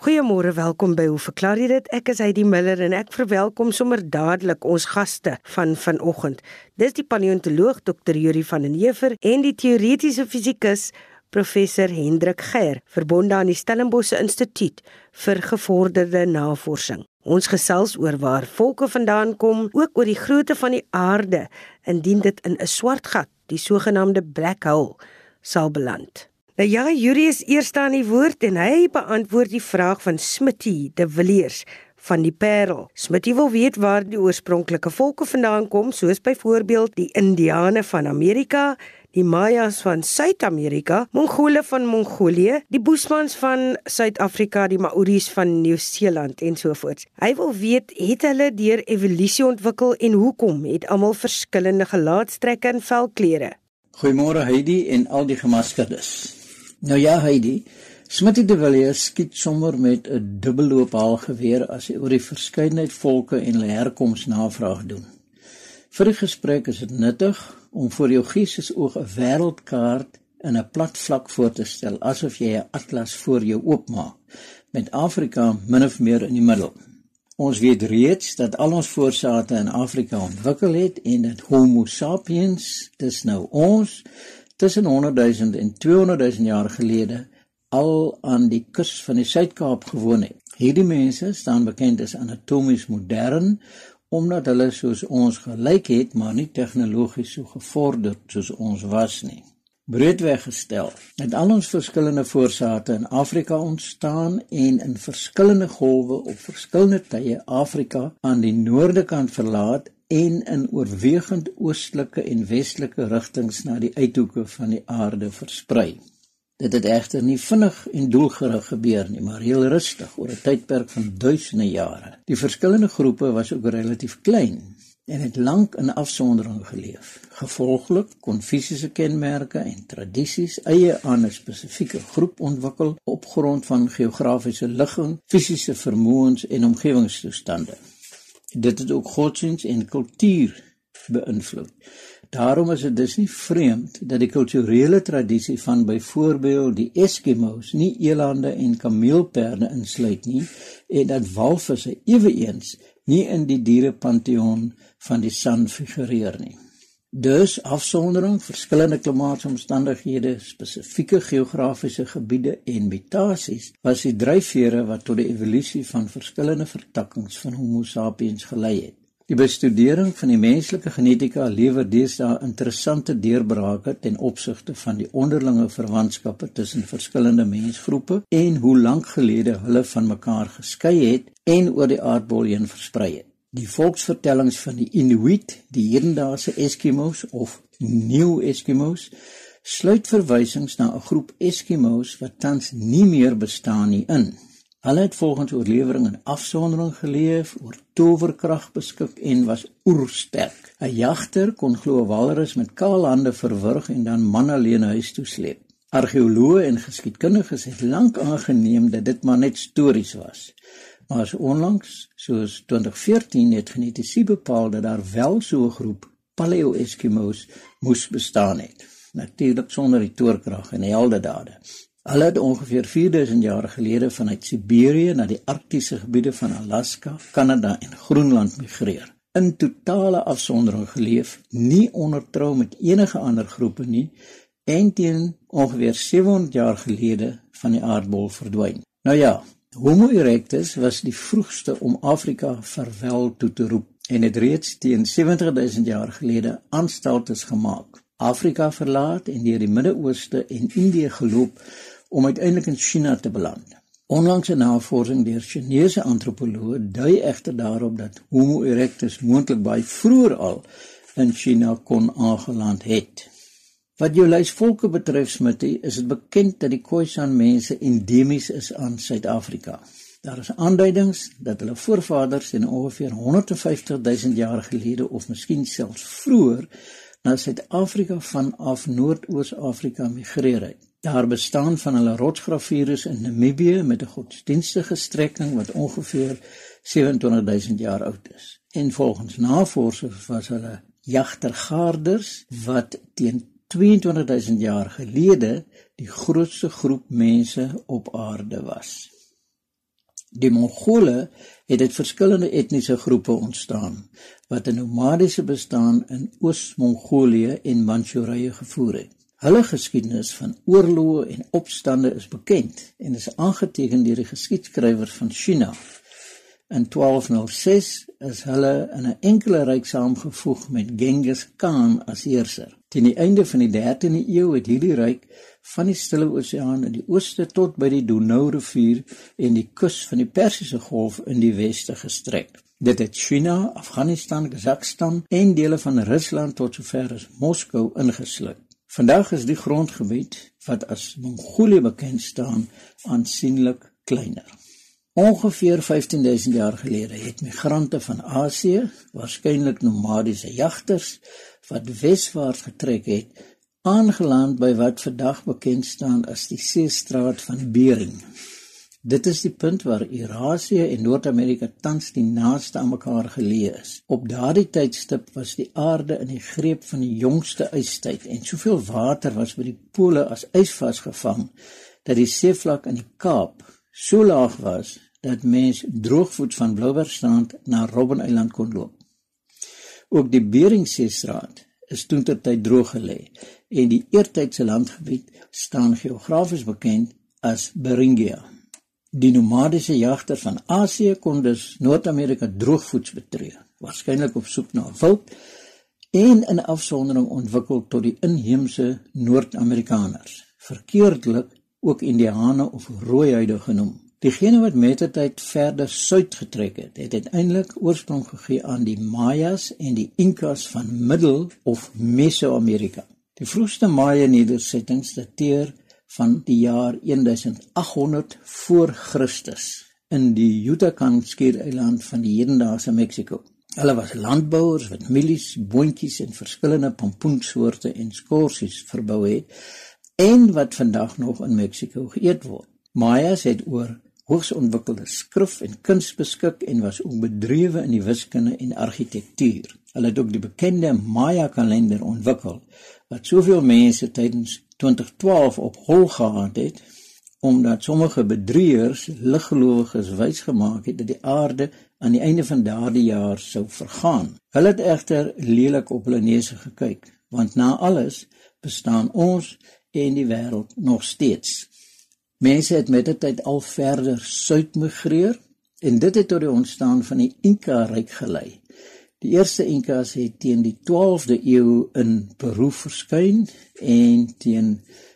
Goeiemôre, welkom by Hoe verklaar jy dit? Ek is Heidi Miller en ek verwelkom sommer dadelik ons gaste van vanoggend. Dis die paleontoloog Dr. Yuri van den Heever en die teoretiese fisikus professor Hendrik Geier, verbonde aan die Stellenbosch Instituut vir gevorderde navorsing. Ons gesels oor waar volke vandaan kom, ook oor die grootte van die aarde indien dit in 'n swart gat, die sogenaamde black hole, sal beland. Nou ja, Yuri is eers aan die woord en hy beantwoord die vraag van Smitty de Villiers van die Parel. Smitty wil weet waar die oorspronklike volke vandaan kom, soos byvoorbeeld die Indiane van Amerika, die Mayas van Suid-Amerika, Mongole van Mongolië, die Boesmans van Suid-Afrika, die Maoris van Nieu-Seeland en so voort. Hy wil weet, het hulle deur evolusie ontwikkel en hoekom het almal verskillende gelaatstrekke en velkleure? Goeiemôre Heidi en al die gemaskerdes. Nou ja, Heidi, Smitty de Villiers skiet sommer met 'n dubbelloop haalgeweer as hy oor die verskeidenheid volke en hulle herkoms navraag doen. Vir die gesprek is dit nuttig om vir jou gees oog 'n wêreldkaart in 'n plat vlak voor te stel asof jy 'n atlas voor jou oopmaak met Afrika min of meer in die middel. Ons weet reeds dat al ons voorsate in Afrika ontwikkel het en dat Homo sapiens, dis nou ons, tussen 100 000 en 200 000 jaar gelede al aan die kus van die Suid-Kaap gewoon het. Hierdie mense staan bekend as anatomies modern omdat hulle soos ons gelyk het, maar nie tegnologies so gevorderd soos ons was nie. Breedweg gestel, het al ons verskillende voorsate in Afrika ontstaan en in verskillende golwe op verskillende tye Afrika aan die noorde kant verlaat en in oorwegend oostelike en westelike rigtings na die uithoeke van die aarde versprei. Dit het egter nie vinnig en doelgerig gebeur nie, maar heel rustig oor 'n tydperk van duisende jare. Die verskillende groepe was ook relatief klein en het lank in afsondering geleef. Gevolglik kon fisiese kenmerke en tradisies eie aan 'n spesifieke groep ontwikkel op grond van geografiese ligging, fisiese vermoëns en omgewingstoestande. Dit het ook godsdiens en kultuur beïnvloed. Daarom is dit dus nie vreemd dat die kulturele tradisie van byvoorbeeld die Eskimos nie elande en kameelperde insluit nie en dat walvisse eweens nie in die dierepanteon van die San figureer nie. Dus afsondering, verskillende klimaatsomstandighede, spesifieke geografiese gebiede en mutasies was die dryfvere wat tot die evolusie van verskillende vertakkings van Homo sapiens gelei het. Die bestudering van die menslike genetika lewer deesdae interessante deurbrake ten opsigte van die onderlinge verwantskappe tussen verskillende mensgroepe en hoe lank gelede hulle van mekaar geskei het en oor die aardbol heen versprei het. Die volksvertellings van die Inuit, die hedendaagse Eskimos of New Eskimos, sluit verwysings na 'n groep Eskimos wat tans nie meer bestaan nie in. Hulle het volgens oorlewering in afsondering geleef, oor towerkrag beskik en was oersterk. 'n Jagter kon glo walrus met kaal hande verwrig en dan man alleen huis toe sleep. Argeoloë en geskiedkundiges het lank aangeneem dat dit maar net stories was. Maar so onlangs, soos 2014 het genetiese bepaal dat daar wel so 'n groep Paleo-Eskimos moes bestaan het. Natuurlik sonder die toorkrag en heldedade. Hulle het ongeveer 4000 jaar gelede vanuit Siberië na die arktiese gebiede van Alaska, Kanada en Groenland migreer. In totale afsondering geleef, nie ondertrou met enige ander groepe nie en teen ongeveer 700 jaar gelede van die aardbol verdwyn. Nou ja, Homo erectus was die vroegste om Afrika verwel toe te roep en het reeds teen 70000 jaar gelede aanstaltes gemaak. Afrika verlaat en deur die Midde-Ooste en Indië geloop om uiteindelik in China te beland. Onlangs 'n navorsing deur Chinese antropoloë dui egter daarop dat Homo erectus moontlik baie vroeër al in China kon aangeland het. Wat jou luisvolke betref, Smitty, is dit bekend dat die Khoisan mense endemies is aan Suid-Afrika. Daar is aanduidings dat hulle voorvaders in ongeveer 150 000 jaar gelede of miskien selfs vroeër na Suid-Afrika vanaf Noordoos-Afrika migreer het. Daar bestaan van hulle rotsgravures in Namibië met 'n godsdienstige strekking wat ongeveer 27 000 jaar oud is. En volgens navorsers was hulle jagtergaarders wat teen 22000 jaar gelede die grootste groep mense op aarde was. Die Mongole het uit verskillende etniese groepe ontstaan wat 'n nomadiese bestaan in Oos-Mongolië en Manchurië gevoer het. Hulle geskiedenis van oorloë en opstande is bekend en is aangeteken deur die geskiedskrywers van China. In 1206 is hulle in 'n enkele ryk saamgevoeg met Genghis Khan as heerser. Teen die einde van die 13de eeu het hierdie ryk van die Stille Oseaan in die ooste tot by die Donau rivier en die kus van die Persiese Golf in die weste gestrek. Dit het China, Afghanistan, Kazakhstan en dele van Rusland tot sover as Moskou ingesluit. Vandag is die grondgebied wat as Mongolië bekend staan aansienlik kleiner. Ongeveer 15000 jaar gelede het migrante van Asië, waarskynlik nomadiese jagters, wat weswaarts getrek het, aangeland by wat vandag bekend staan as die Seestraat van Bering. Dit is die punt waar Eurasië en Noord-Amerika tans die naaste aan mekaar geleë is. Op daardie tydstip was die aarde in die greep van die jongste ystyd en soveel water was by die pole as ys vasgevang dat die seevlak in die Kaap so laag was dat mens droogvoet van Bloubergstrand na Robben-eiland kon loop. Ook die Beringseestraat is toentertyd droog gelê en die eertydse landgebied staan geografies bekend as Beringia. Die nomadiese jagters van Asië kon dus Noord-Amerika droogvoets betree, waarskynlik op soek na wild en in afsondering ontwikkel tot die inheemse Noord-Amerikaners, verkeerdelik ook Indiane of rooihuide genoem. Diegene wat met die tyd verder suid getrek het, het uiteindelik oorsprong gegee aan die Mayas en die Incas van Middel- of Meso-Amerika. Die vroegste Maya nedersettings dateer van die jaar 1800 voor Christus in die Yucatan skiereiland van die hedendaagse Mexiko. Hulle was landbouers wat mielies, boontjies en verskillende pompoensoorte en skorsies verbou het en wat vandag nog in Mexiko geëet word. Mayas het oor hoogs ontwikkelde skrif en kuns beskik en was ook bedrywe in die wiskunde en argitektuur. Hulle het ook die bekende Maya kalender ontwikkel wat soveel mense tydens 2012 op hol gehad het omdat sommige bedrieërs liggelowiges wys gemaak het dat die aarde aan die einde van daardie jaar sou vergaan. Hulle het egter lelik op hulle neuse gekyk, want na alles bestaan ons en die wêreld nog steeds. Mense het met die tyd al verder suid migreer en dit het tot die ontstaan van die Inca ryk gelei. Die eerste Inkas het teen die 12de eeu in Peru verskyn en teen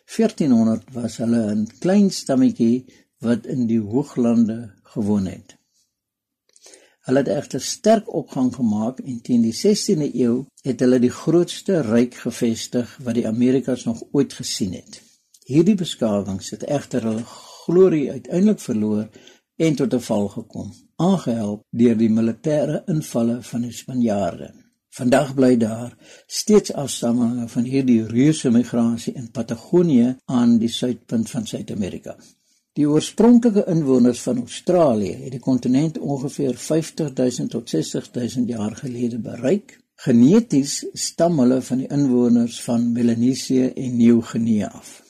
1400 was hulle 'n klein stammetjie wat in die hooglande gewoon het. Hulle het egter sterk opgang gemaak en teen die 16de eeu het hulle die grootste ryk gevestig wat die Amerikas nog ooit gesien het. Hierdie beskawings het egter hulle glorie uiteindelik verloor en tot 'n val gekom, aangehelp deur die militêre invalle van die Spanjaarde. Vandag bly daar steeds afstammelinge van hierdie reuse migrasie in Patagonië aan die suidpunt van Suid-Amerika. Die oorspronklike inwoners van Australië het die kontinent ongeveer 50000 tot 60000 jaar gelede bereik. Geneties stam hulle van die inwoners van Melanesië en Nieu-Guinea af.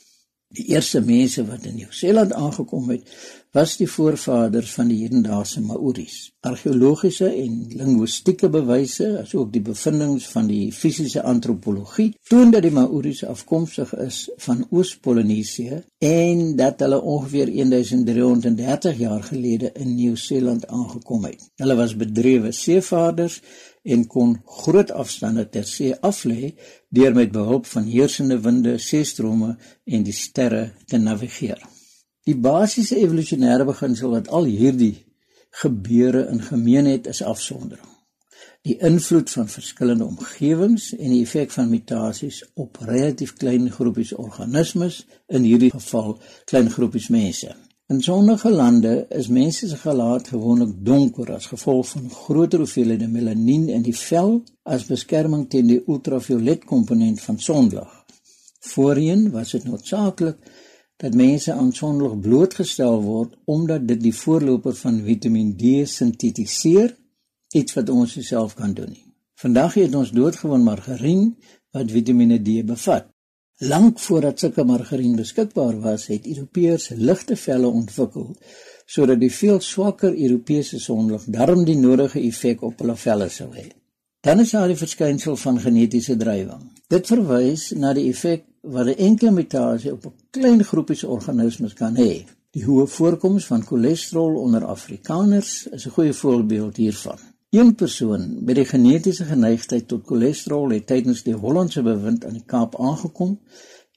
Die eerste mense wat in Nieu-Seeland aangekom het, was die voorvaders van die hedendaagse Maoris. Argeologiese en linguistieke bewyse, asook die bevindinge van die fisiese antropologie, toon dat die Maoris afkomstig is van Oos-Polinesië en dat hulle ongeveer 1330 jaar gelede in Nieu-Seeland aangekom het. Hulle was bedrewe seevaarders en kon groot afstande ter see aflê deur met behulp van heersende winde, seestrome en die sterre te navigeer. Die basiese evolusionêre beginsel wat al hierdie gebeure in gemeen het is afsondering. Die invloed van verskillende omgewings en die effek van mutasies op relatief klein groepies organismes, in hierdie geval klein groepies mense. In sonnige lande is mense se gelaat gewoonlik donker as gevolg van groter hoeveelhede melanien in die vel as beskerming teen die ultraviolet komponent van sonlig. Voorheen was dit noodsaaklik dat mense aan sonlig blootgestel word omdat dit die voorloper van Vitamiin D sintetiseer, iets wat ons self kan doen nie. Vandag het ons doodgewoon margarien wat Vitamiin D bevat. Lank voordat sulke margarien beskikbaar was, het Europeërs ligte velle ontwikkel sodat die veel swakker Europese sonlig darm die nodige effek op hulle velle sou hê. Dan is daar die verskynsel van genetiese drywing. Dit verwys na die effek wat 'n enkele mutasie op 'n klein groepies organismes kan hê. Die hoë voorkoms van cholesterol onder Afrikaners is 'n goeie voorbeeld hiervan. Een persoon met die genetiese geneigtheid tot cholesterol het tydens die Hollandse bewind aan die Kaap aangekom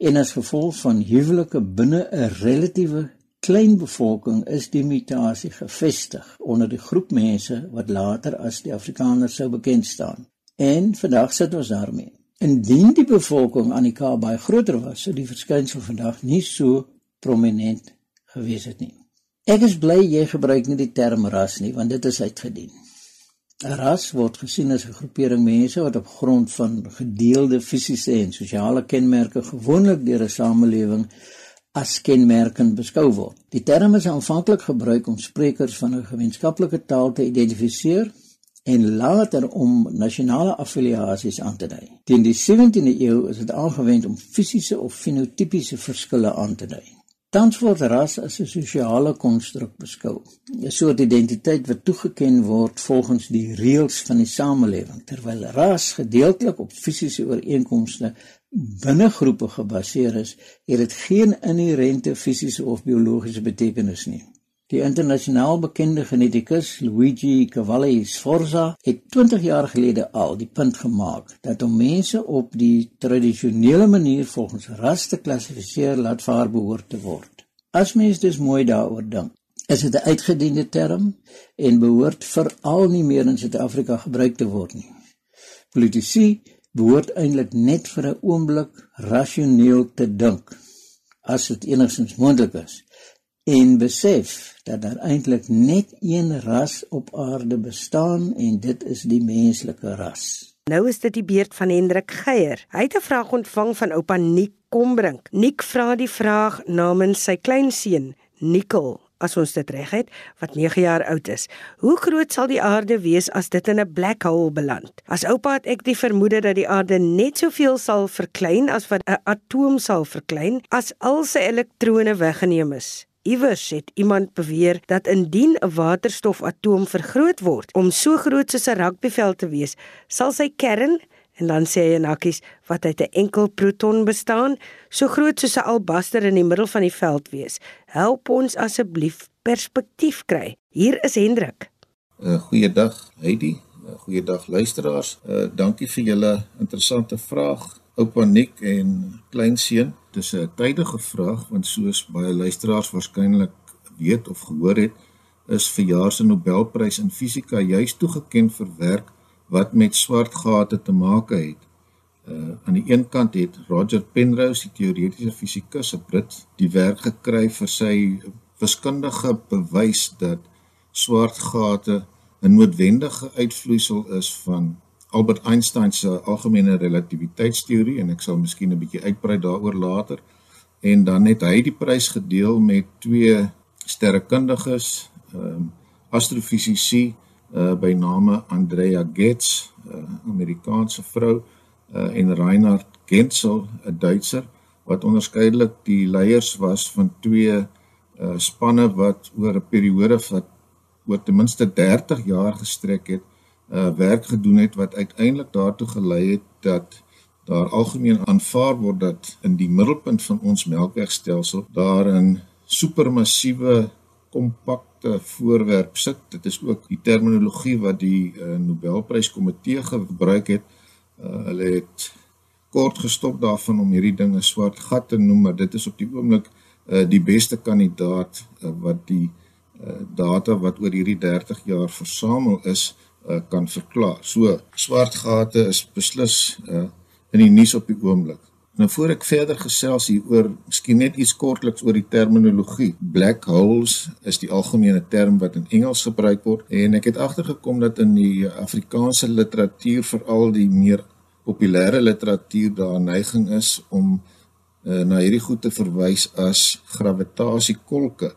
en as gevolg van huwelike binne 'n relatiewe klein bevolking is die mutasie gevestig onder die groep mense wat later as die Afrikaners sou bekend staan. En vandag sit ons daarmee. Indien die bevolking aan die Kaap baie groter was, sou die verskynsel vandag nie so prominent gewees het nie. Ek is bly jy gebruik nie die term ras nie, want dit is uitgedien. 'n Ras word gesien as 'n groepering mense wat op grond van gedeelde fisiese en sosiale kenmerke gewoonlik deur 'n samelewing as kenmerkend beskou word. Die term is aanvanklik gebruik om sprekers van 'n gemeenskaplike taal te identifiseer en later om nasionale affiliasies aan te dui. Teen die 17de eeu is dit aangewend om fisiese of fenotipiese verskille aan te dui. Tans word ras as 'n sosiale konstruk beskou, 'n soort identiteit wat toegeken word volgens die reëls van die samelewing, terwyl ras gedeeltelik op fisiese ooreenkomste binne groepe gebaseer is, het dit geen inherente fisiese of biologiese betekenis nie. Die internasionaal bekende genetikus Luigi Cavalli Sforza het 20 jaar gelede al die punt gemaak dat om mense op die tradisionele manier volgens ras te klassifiseer laat vaar behoort te word. As mens dus mooi daaroor dink, is dit 'n uitgediende term en behoort veral nie meer in Suid-Afrika gebruik te word nie. Politici behoort eintlik net vir 'n oomblik rasioneel te dink as dit enigstens moontlik is en besef dat daar eintlik net een ras op aarde bestaan en dit is die menslike ras. Nou is dit die beurt van Hendrik Geier. Hy het 'n vraag ontvang van oupa Nik Kombrink. Nik vra die vraag namens sy kleinseun Nikkel as ons dit reg het, wat 9 jaar oud is. Hoe groot sal die aarde wees as dit in 'n black hole beland? As oupa het ek die vermoede dat die aarde net soveel sal verklein as wat 'n atoom sal verklein as al sy elektrone weggeneem is. Iewers het iemand beweer dat indien 'n waterstofatoom vergroot word om so groot soos 'n rugbyveld te wees, sal sy kern En dan sê hy en hakkies wat uit 'n enkel proton bestaan, so groot soos 'n albaster in die middel van die veld wees. Help ons asseblief perspektief kry. Hier is Hendrik. uh, Goeiedag, Heidi. uh, Goeiedag luisteraars. Uh, dankie vir julle interessante vraag. Oupa Nik en kleinseun, dis 'n tydige vraag want soos baie luisteraars waarskynlik weet of gehoor het, is verjaar se Nobelprys in fisika juis toegekend vir werk wat met swart gate te maak het. Uh aan die een kant het Roger Penrose, die teoretiese fisikus, 'n Brit, die werk gekry vir sy wiskundige bewys dat swart gate 'n noodwendige uitvloeisel is van Albert Einstein se algemene relativiteitsteorie en ek sal miskien 'n bietjie uitbrei daaroor later. En dan het hy die prys gedeel met twee sterrekundiges, ehm um, astrofisici uh by name Andrea Getz, 'n uh, Amerikaanse vrou, uh en Reinhard Genzel, 'n Duitser wat onderskeidelik die leiers was van twee uh spanne wat oor 'n periode van oor ten minste 30 jaar gestrek het, uh werk gedoen het wat uiteindelik daartoe gelei het dat daar algemeen aanvaar word dat in die middelpunt van ons melkwegstelsel daar 'n supermassiewe kompakte voorwerp sit. Dit is ook die terminologie wat die uh, Nobelpryskomitee gebruik het. Uh, hulle het kort gestop daarvan om hierdie ding 'n swart gat te noem, maar dit is op die oomblik uh, die beste kandidaat uh, wat die uh, data wat oor hierdie 30 jaar versamel is uh, kan verklaar. So swart gate is beslis uh, in die nuus op die oomblik. Nou voor ek verder gesels hieroor, miskien net iets kortliks oor die terminologie. Black holes is die algemene term wat in Engels gebruik word en ek het agtergekom dat in die Afrikaanse literatuur veral die meer populêre literatuur daar neiging is om uh, na hierdie goed te verwys as gravitasiekolke.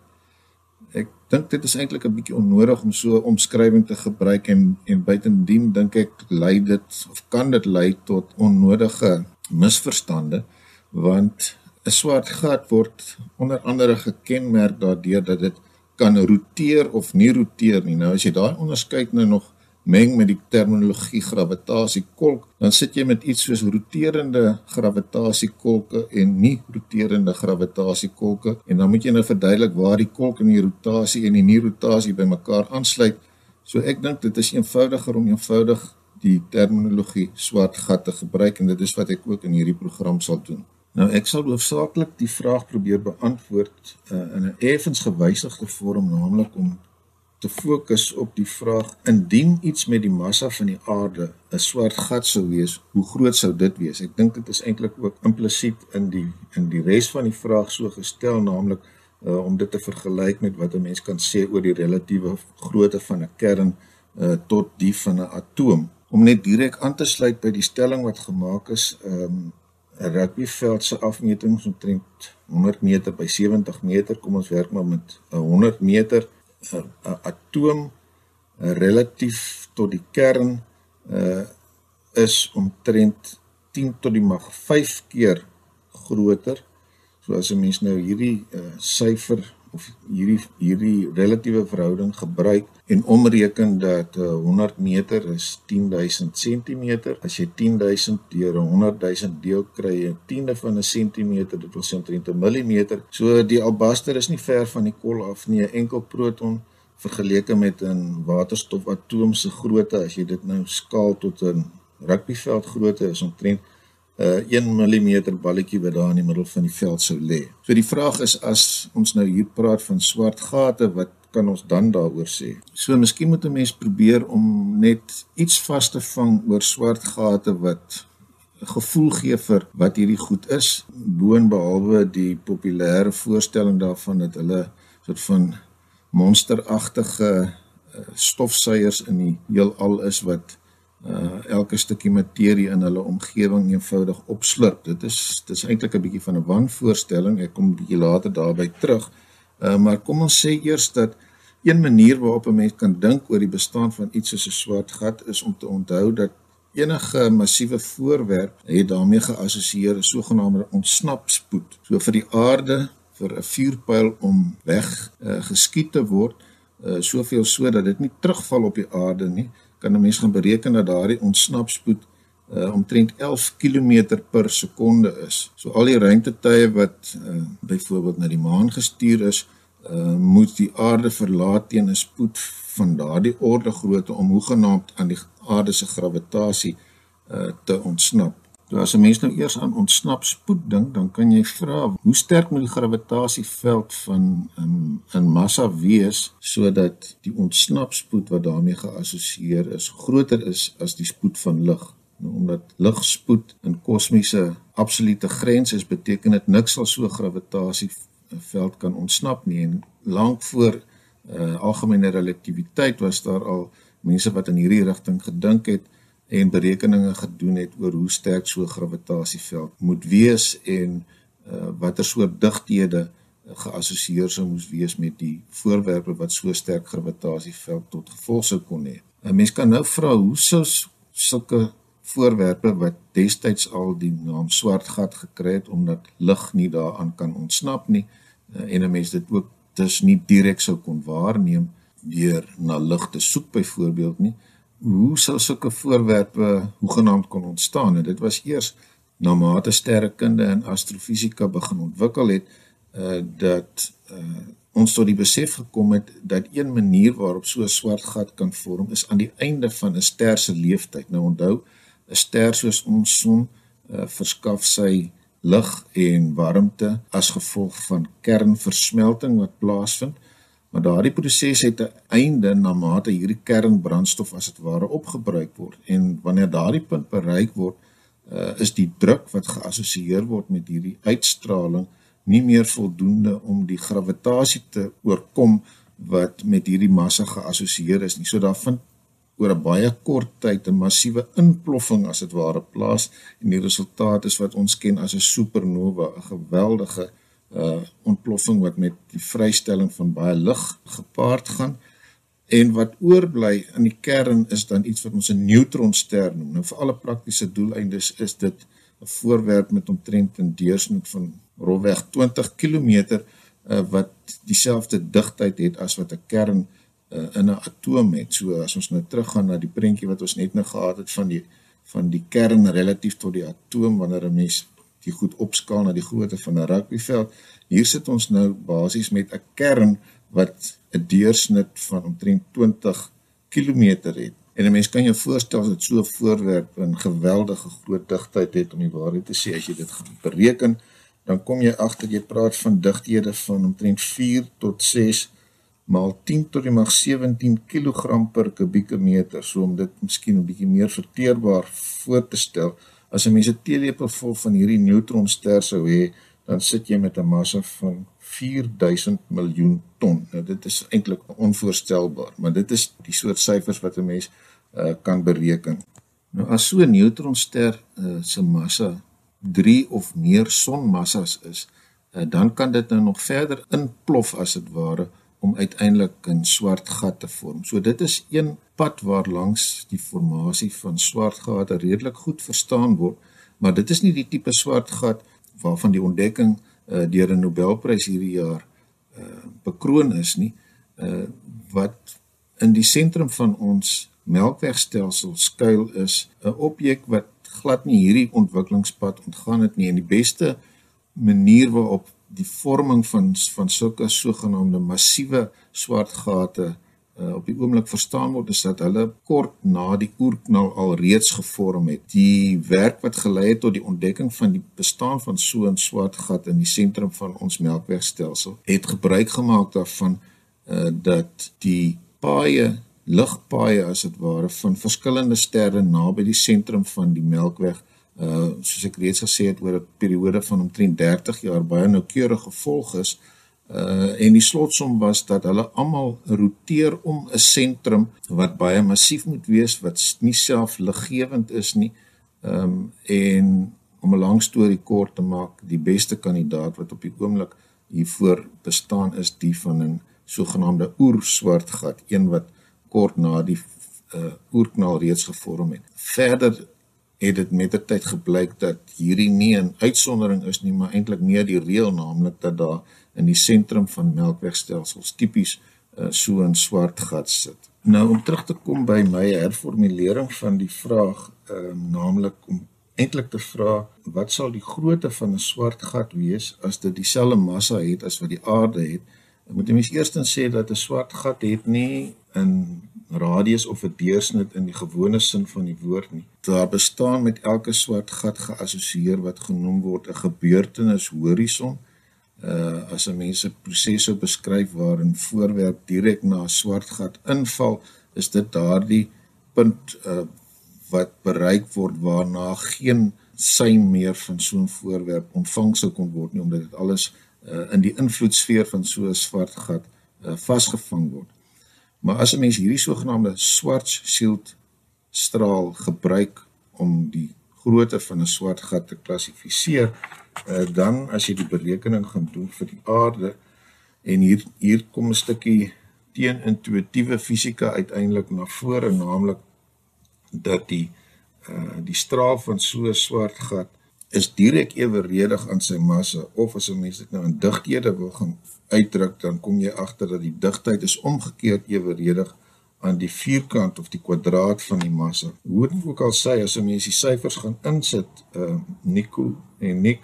Ek dink dit is eintlik 'n bietjie onnodig om so 'n omskrywing te gebruik en en buitendien dink ek lei dit of kan dit lei tot onnodige misverstande want 'n swart gat word onder andere gekenmerk daardeur dat dit kan roteer of nie roteer nie. Nou as jy daai onderskeid nou nog meng met die terminologie gravitasiekolk, dan sit jy met iets soos roterende gravitasiekolke en nie roterende gravitasiekolke en dan moet jy nou verduidelik waar die kolk in die rotasie en die nie rotasie bymekaar aansluit. So ek dink dit is eenvoudiger om eenvoudig die terminologie swart gat te gebruik en dit is wat ek ook in hierdie program sal doen. Nou ek sal hoofsaaklik die vraag probeer beantwoord uh, in 'n effens gewysigde vorm, naamlik om te fokus op die vraag indien iets met die massa van die aarde 'n swart gat sou wees, hoe groot sou dit wees? Ek dink dit is eintlik ook implisiet in die in die res van die vraag so gestel, naamlik uh, om dit te vergelyk met wat 'n mens kan sê oor die relatiewe grootte van 'n kern uh, tot die van 'n atoom. Om net direk aan te sluit by die stelling wat gemaak is, um, 'n rugbyveld se afmeting omtrent 100 meter by 70 meter, kom ons werk maar met 'n 100 meter 'n atoom relatief tot die kern uh is omtrent 10 tot die mag 5 keer groter. So as 'n mens nou hierdie uh syfer hierdie hierdie relatiewe verhouding gebruik en omreken dat uh, 100 meter is 10000 cm. As jy 10000 deur 100000 deel kry, 'n tiende van 'n sentimeter, dit wil sê omtrent 'n millimeter. So die albaster is nie ver van die kol af nie, 'n enkel proton vergeleke met 'n waterstofatoom se grootte as jy dit nou skaal tot 'n rugbyveld grootte is omtrent 'n uh, 1 mm balletjie wat daar in die middel van die veld sou lê. So die vraag is as ons nou hier praat van swart gate, wat kan ons dan daaroor sê? So miskien moet 'n mens probeer om net iets vas te vang oor swart gate wat gevoel gee vir wat hierdie goed is, boonbehalwe die populêre voorstelling daarvan dat hulle soort van monsteragtige uh, stofsuiers in die heelal is wat uh elke stukkie materie in hulle omgewing eenvoudig opslurp. Dit is dis eintlik 'n bietjie van 'n wanvoorstelling. Ek kom 'n bietjie later daarby terug. Uh maar kom ons sê eers dat een manier waarop 'n mens kan dink oor die bestaan van iets soos 'n swart gat is om te onthou dat enige massiewe voorwerp het daarmee geassosieer 'n sogenaamde ontsnapspoed. So vir die aarde vir 'n vuurpyl om weg uh, geskiet te word, uh soveel sodat dit nie terugval op die aarde nie kan 'n mens gaan bereken dat daardie ontsnapspoed uh, omtrent 11 km per sekonde is. So al die ruimtetuie wat uh, byvoorbeeld na die maan gestuur is, uh, moet die aarde verlaat teen 'n spoed van daardie orde grootte om hoegenaamd aan die aarde se gravitasie uh, te ontsnap. As 'n mens nou eers aan ontsnap spoed dink, dan kan jy vra hoe sterk moet die gravitasieveld van 'n um, 'n massa wees sodat die ontsnap spoed wat daarmee geassosieer is groter is as die spoed van lig. Nou omdat ligspoed in kosmiese absolute grens is, beteken dit niks sal so gravitasieveld kan ontsnap nie en lank voor uh, algemene relativiteit was daar al mense wat in hierdie rigting gedink het en berekeninge gedoen het oor hoe sterk so 'n gravitasieveld moet wees en uh, watter soort digthede geassosieer sou moes wees met die voorwerpe wat so sterk gravitasieveld tot gevolg sou kon hê. 'n Mens kan nou vra hoe sou sulke voorwerpe wat destyds al die naam swart gat gekry het omdat lig nie daaraan kan ontsnap nie uh, en 'n mens dit ook dus nie direk sou kon waarneem deur na lig te soek byvoorbeeld nie hoe sou sulke voorwerpe hoegenaamd kon ontstaan en dit was eers na mate sterrekunde en astrofisika begin ontwikkel het uh dat uh ons tot die besef gekom het dat een manier waarop so 'n swart gat kan vorm is aan die einde van 'n ster se lewensyd. Nou onthou, 'n ster soos ons son uh verskaf sy lig en warmte as gevolg van kernversmelting wat plaasvind. Maar daardie proses het 'n einde na mate hierdie kernbrandstof as dit ware opgebruik word en wanneer daardie punt bereik word, uh, is die druk wat geassosieer word met hierdie uitstraling nie meer voldoende om die gravitasie te oorkom wat met hierdie massa geassosieer is nie. So daar vind oor 'n baie kort tyd 'n massiewe inploffing as dit ware plaas en die resultaat is wat ons ken as 'n supernova, 'n geweldige uh ontploffing wat met die vrystelling van baie lig gepaard gaan en wat oorbly in die kern is dan iets wat ons 'n neutronster noem. Nou vir alle praktiese doeleindes is dit 'n voorwerp met omtrent 'n deursnit van rofweg 20 km uh, wat dieselfde digtheid het as wat 'n kern uh, in 'n atoom het. So as ons nou teruggaan na die prentjie wat ons net nou gehad het van die van die kern relatief tot die atoom wanneer 'n mens die goed opskaal na die grootte van 'n rugbyveld. Hier sit ons nou basies met 'n kern wat 'n deursnit van omtrent 20 km het. En 'n mens kan jou voorstel dat so 'n voorwerp 'n geweldige groot digtheid het om die waarheid te sê as jy dit gaan bereken, dan kom jy agter jy praat van digthede van omtrent 4 tot 6 maal 10 tot die mag 17 kg per kubieke meter. So om dit miskien 'n bietjie meer verteerbaar voor te stel, as 'n mens 'n teelepel vol van hierdie neutronster sou hê, dan sit jy met 'n massa van 4000 miljoen ton. Nou dit is eintlik onvoorstelbaar, maar dit is die soort syfers wat 'n mens uh, kan bereken. Nou as so 'n neutronster uh, se massa 3 of meer sonmassas is, uh, dan kan dit nou nog verder inplof as dit ware om uiteindelik 'n swart gat te vorm. So dit is een pad waar langs die formasie van swart gate redelik goed verstaan word, maar dit is nie die tipe swart gat waarvan die ontdekking uh, deur 'n Nobelprys hierdie jaar uh, bekroon is nie, uh, wat in die sentrum van ons Melkwegstelsel skuil is 'n objek wat glad nie hierdie ontwikkelingspad ontgaan het nie en die beste manier waarop die vorming van van sulke sogenaamde massiewe swart gate uh, op die oomblik verstaan word is dat hulle kort na die oerknal al reeds gevorm het. Die werk wat gelei het tot die ontdekking van die bestaan van so 'n swart gat in die sentrum van ons Melkwegstelsel het gebruik gemaak daarvan uh, dat die paaie ligpaaie as dit ware van verskillende sterre naby die sentrum van die Melkweg uh soos ek reeds gesê het oor 'n periode van omtrent 30 jaar baie noukeurig gevolg is uh en die slotsom was dat hulle almal roteer om 'n sentrum wat baie massief moet wees wat nie self liggewend is nie um en om 'n lang storie kort te maak die beste kandidaat wat op die oomblik hiervoor bestaan is die van 'n sogenaamde oerswart gat een wat kort na die uh oerknal reeds gevorm het. Verder het dit met die tyd gebleik dat hierdie nie 'n uitsondering is nie, maar eintlik meer die reël, naamlik dat daar in die sentrum van melkwegstelsels tipies uh, so 'n swart gat sit. Nou om terug te kom by my herformulering van die vraag, ehm uh, naamlik om eintlik te vra wat sal die grootte van 'n swart gat wees as dit dieselfde massa het as wat die aarde het? Moet net eers sê dat 'n swart gat het nie 'n radius of 'n deursnit in die gewone sin van die woord nie. Daar bestaan met elke swart gat geassosieer wat genoem word 'n gebeurtenis horison. Uh as 'n mens 'n proses sou beskryf waarin voorwerp direk na 'n swart gat inval, is dit daardie punt uh wat bereik word waarna geen sein meer van so 'n voorwerp ontvang sou kon word nie omdat dit alles uh in die invloedsfeer van so 'n swart gat uh vasgevang word. Maar as 'n mens hierdie sogenaamde Schwarzschild straal gebruik om die grootte van 'n swart gat te klassifiseer, uh, dan as jy die berekening gaan doen vir die aarde en hier hier kom 'n stukkie teenintuïtiewe fisika uiteindelik na vore, naamlik dat die uh die straal van so 'n swart gat is direk eweredig aan sy massa of as 'n mens dit nou in digthede wil gaan uitdruk dan kom jy agter dat die digtheid is omgekeerd eweredig aan die vierkant of die kwadraat van die massa. Hoe dit ook al sê as 'n mens die syfers gaan insit, uh Nico en Nik,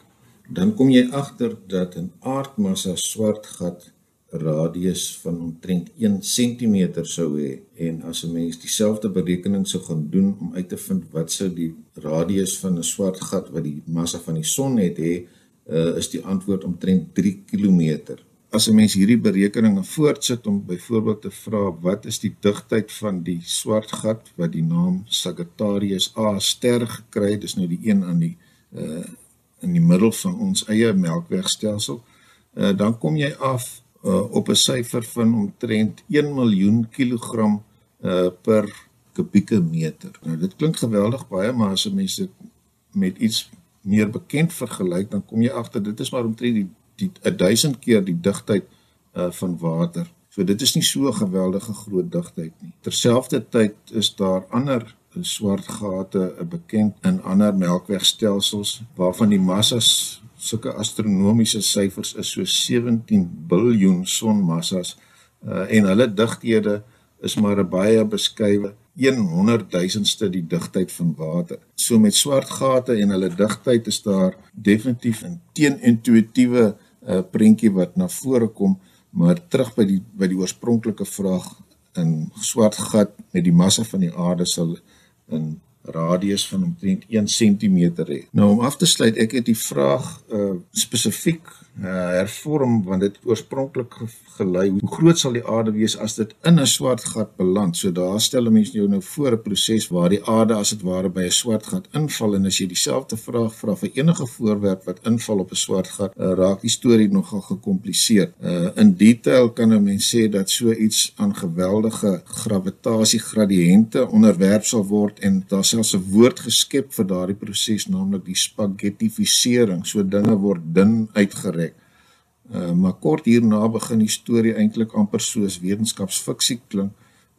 dan kom jy agter dat 'n aardmassa swart gat radius van omtrent 1 cm sou hê en as 'n mens dieselfde berekening sou gaan doen om uit te vind wat sou die radius van 'n swart gat wat die massa van die son het hê, uh, is die antwoord omtrent 3 km. As 'n mens hierdie berekeninge voortsit om byvoorbeeld te vra wat is die digtheid van die swart gat wat die naam Sagittarius A ster gekry het, dis nou die een aan die uh in die middel van ons eie Melkwegstelsel, uh, dan kom jy af uh, op 'n syfer van omtrent 1 miljoen kilogram uh, per kubieke meter. Nou dit klink geweldig baie, maar as 'n mens dit met iets meer bekend vergelyk, dan kom jy agter dit is maar omtrent die die 1000 keer die digtheid uh, van water. So dit is nie so 'n geweldige groot digtheid nie. Terselfdertyd is daar ander swart gate bekend in ander melkwegstelsels waarvan die massas sulke astronomiese syfers is so 17 biljoen sonmassas uh, en hulle digthede is maar 'n baie beskeie 100 000ste die digtheid van water. So met swart gate en hulle digtheid is daar definitief 'n teenintuïtiewe uh, prentjie wat na vore kom, maar terug by die by die oorspronklike vraag in swart gat met die massa van die aarde sal in radius van omtrent 1 cm hê. Nou om af te sluit, ek het die vraag uh spesifiek uh, hervorm want dit oorspronklik gelei hoe groot sal die aarde wees as dit in 'n swart gat beland. So daar stel mense jou nou voor 'n proses waar die aarde as dit ware by 'n swart gat inval en as jy dieselfde vraag vra vir enige voorwerp wat inval op 'n swart gat, uh, raak die storie nogal gekompliseer. Uh in detail kan 'n mens sê dat so iets aan geweldige gravitasiegradiënte onderwerp sal word en daar selfs 'n woord geskep vir daardie proses, naamlik die spaghettifisering. So dinge word dun uitgereg Uh, maar kort hierna begin die storie eintlik amper soos wetenskapsfiksie klink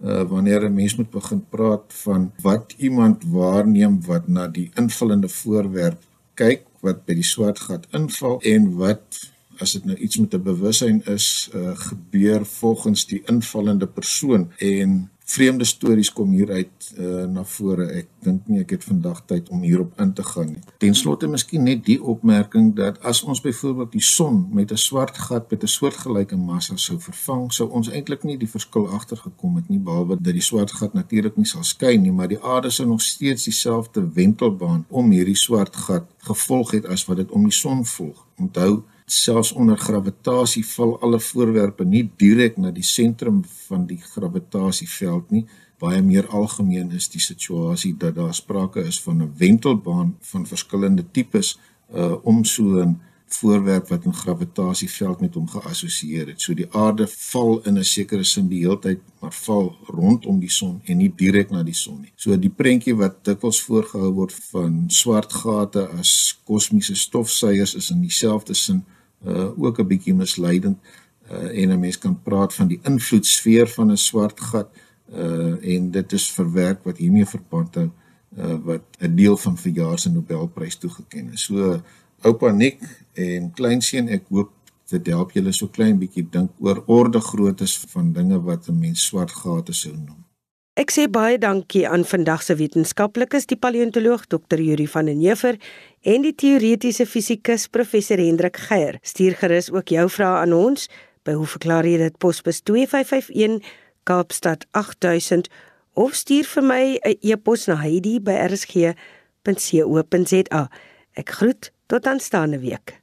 uh wanneer 'n mens moet begin praat van wat iemand waarneem wat na die invullende voorwerp kyk wat by die swart gat inval en wat as dit nou iets met 'n bewussyn is uh gebeur volgens die invallende persoon. En vreemde stories kom hier uit uh, na vore. Ek dink nie ek het vandag tyd om hierop in te gaan nie. Ten slotte miskien net die opmerking dat as ons byvoorbeeld die son met 'n swart gat met 'n soortgelyke massa sou vervang, sou ons eintlik nie die verskil agtergekom het nie behalwe dat die swart gat natuurlik nie sal skyn nie, maar die aarde sou nog steeds dieselfde wentelbaan om hierdie swart gat gevolg het as wat dit om die son volg. Onthou selfs onder gravitasie val alle voorwerpe nie direk na die sentrum van die gravitasieveld nie. Baie meer algemeen is die situasie dat daar sprake is van 'n wentelbaan van verskillende tipes uh om so 'n voorwerp wat 'n gravitasieveld met hom geassosieer het. So die aarde val in 'n sekere sin die heeltyd maar val rondom die son en nie direk na die son nie. So die prentjie wat dikwels voorgehou word van swart gate as kosmiese stofsuiers is in dieselfde sin uh ook 'n bietjie misleidend uh en 'n mens kan praat van die invloedsfeer van 'n swart gat uh en dit is verwerk wat hiermee verband hou uh wat 'n deel van verjaar se Nobelprys toegeken is. So oupa Nick en kleinseun ek hoop dit help julle so klein bietjie dink oor orde groottes van dinge wat 'n mens swart gate sou noem. Ek sê baie dankie aan vandag se wetenskaplikes, die paleontoloog Dr. Yuri van den Heever en die teoretiese fisikus professor Hendrik Geier. Stuur gerus ook jou vrae aan ons by hoe verklaar jy dit posbus 2551 Kaapstad 8000 of stuur vir my 'n e-pos na heidi@rsg.co.za. Ek groet tot aanstaande week.